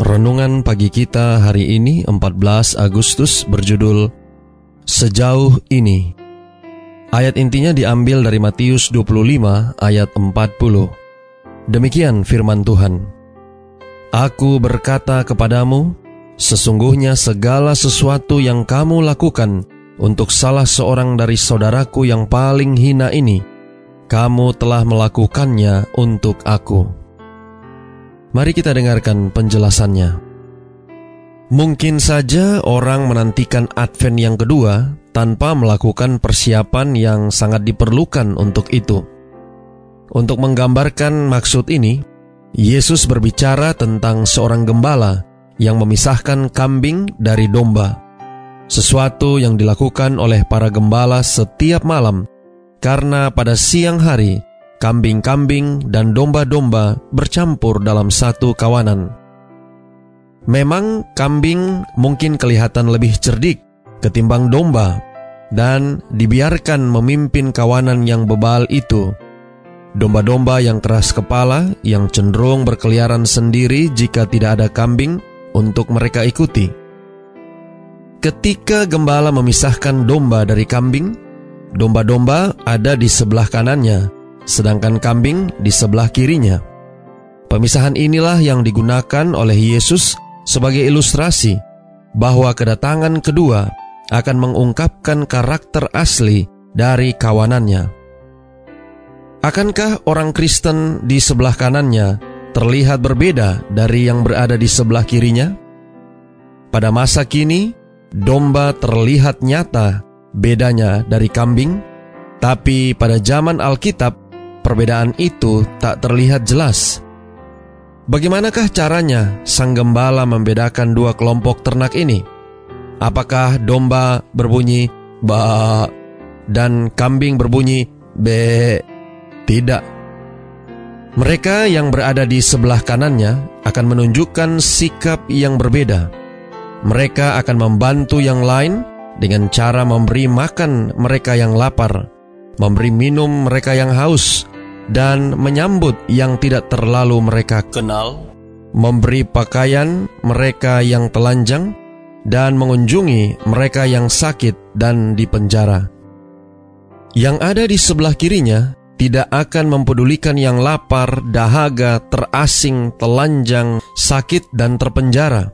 Renungan pagi kita hari ini 14 Agustus berjudul Sejauh ini. Ayat intinya diambil dari Matius 25 ayat 40. Demikian firman Tuhan. Aku berkata kepadamu, sesungguhnya segala sesuatu yang kamu lakukan untuk salah seorang dari saudaraku yang paling hina ini, kamu telah melakukannya untuk aku. Mari kita dengarkan penjelasannya. Mungkin saja orang menantikan Advent yang kedua tanpa melakukan persiapan yang sangat diperlukan untuk itu. Untuk menggambarkan maksud ini, Yesus berbicara tentang seorang gembala yang memisahkan kambing dari domba, sesuatu yang dilakukan oleh para gembala setiap malam, karena pada siang hari kambing-kambing dan domba-domba bercampur dalam satu kawanan. Memang kambing mungkin kelihatan lebih cerdik ketimbang domba dan dibiarkan memimpin kawanan yang bebal itu. Domba-domba yang keras kepala yang cenderung berkeliaran sendiri jika tidak ada kambing untuk mereka ikuti. Ketika gembala memisahkan domba dari kambing, domba-domba ada di sebelah kanannya sedangkan kambing di sebelah kirinya. Pemisahan inilah yang digunakan oleh Yesus sebagai ilustrasi bahwa kedatangan kedua akan mengungkapkan karakter asli dari kawanannya. Akankah orang Kristen di sebelah kanannya terlihat berbeda dari yang berada di sebelah kirinya? Pada masa kini, domba terlihat nyata bedanya dari kambing, tapi pada zaman Alkitab, perbedaan itu tak terlihat jelas. Bagaimanakah caranya sang gembala membedakan dua kelompok ternak ini? Apakah domba berbunyi ba dan kambing berbunyi be? Tidak. Mereka yang berada di sebelah kanannya akan menunjukkan sikap yang berbeda. Mereka akan membantu yang lain dengan cara memberi makan mereka yang lapar, memberi minum mereka yang haus, dan menyambut yang tidak terlalu mereka kenal, memberi pakaian mereka yang telanjang, dan mengunjungi mereka yang sakit dan di penjara. Yang ada di sebelah kirinya tidak akan mempedulikan yang lapar, dahaga, terasing, telanjang, sakit, dan terpenjara.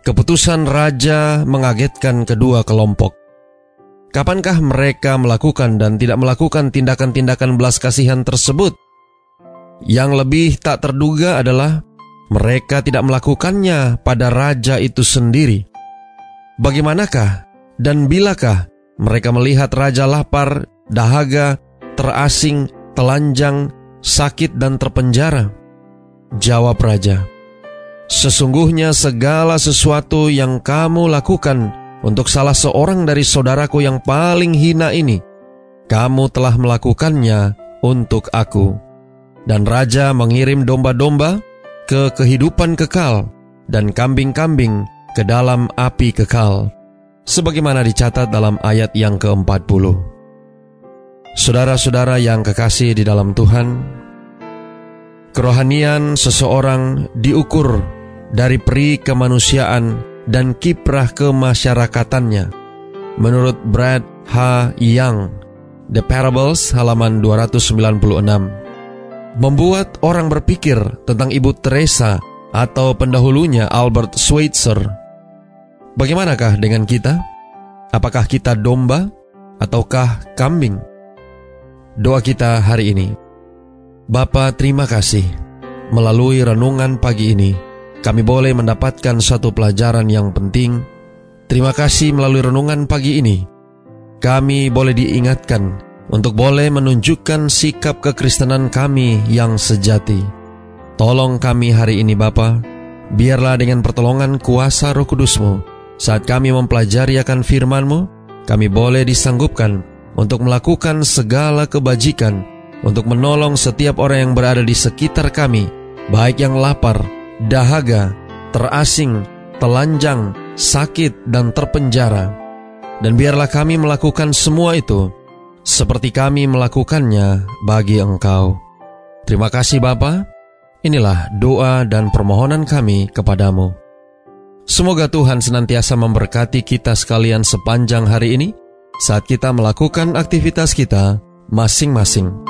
Keputusan raja mengagetkan kedua kelompok. Kapankah mereka melakukan dan tidak melakukan tindakan-tindakan belas kasihan tersebut? Yang lebih tak terduga adalah mereka tidak melakukannya pada raja itu sendiri. Bagaimanakah dan bilakah mereka melihat raja lapar, dahaga, terasing, telanjang, sakit, dan terpenjara? Jawab raja, "Sesungguhnya segala sesuatu yang kamu lakukan." Untuk salah seorang dari saudaraku yang paling hina ini. Kamu telah melakukannya untuk aku. Dan raja mengirim domba-domba ke kehidupan kekal dan kambing-kambing ke dalam api kekal. Sebagaimana dicatat dalam ayat yang ke-40. Saudara-saudara yang kekasih di dalam Tuhan, kerohanian seseorang diukur dari peri kemanusiaan dan kiprah kemasyarakatannya. Menurut Brad H. Young, The Parables halaman 296, membuat orang berpikir tentang Ibu Teresa atau pendahulunya Albert Schweitzer. Bagaimanakah dengan kita? Apakah kita domba ataukah kambing? Doa kita hari ini. Bapa terima kasih melalui renungan pagi ini kami boleh mendapatkan satu pelajaran yang penting. Terima kasih melalui renungan pagi ini. Kami boleh diingatkan untuk boleh menunjukkan sikap kekristenan kami yang sejati. Tolong kami hari ini Bapa, biarlah dengan pertolongan kuasa roh kudusmu, Saat kami mempelajari akan firman-Mu, kami boleh disanggupkan untuk melakukan segala kebajikan, untuk menolong setiap orang yang berada di sekitar kami, baik yang lapar, dahaga, terasing, telanjang, sakit, dan terpenjara. Dan biarlah kami melakukan semua itu seperti kami melakukannya bagi Engkau. Terima kasih Bapa. Inilah doa dan permohonan kami kepadamu. Semoga Tuhan senantiasa memberkati kita sekalian sepanjang hari ini saat kita melakukan aktivitas kita masing-masing.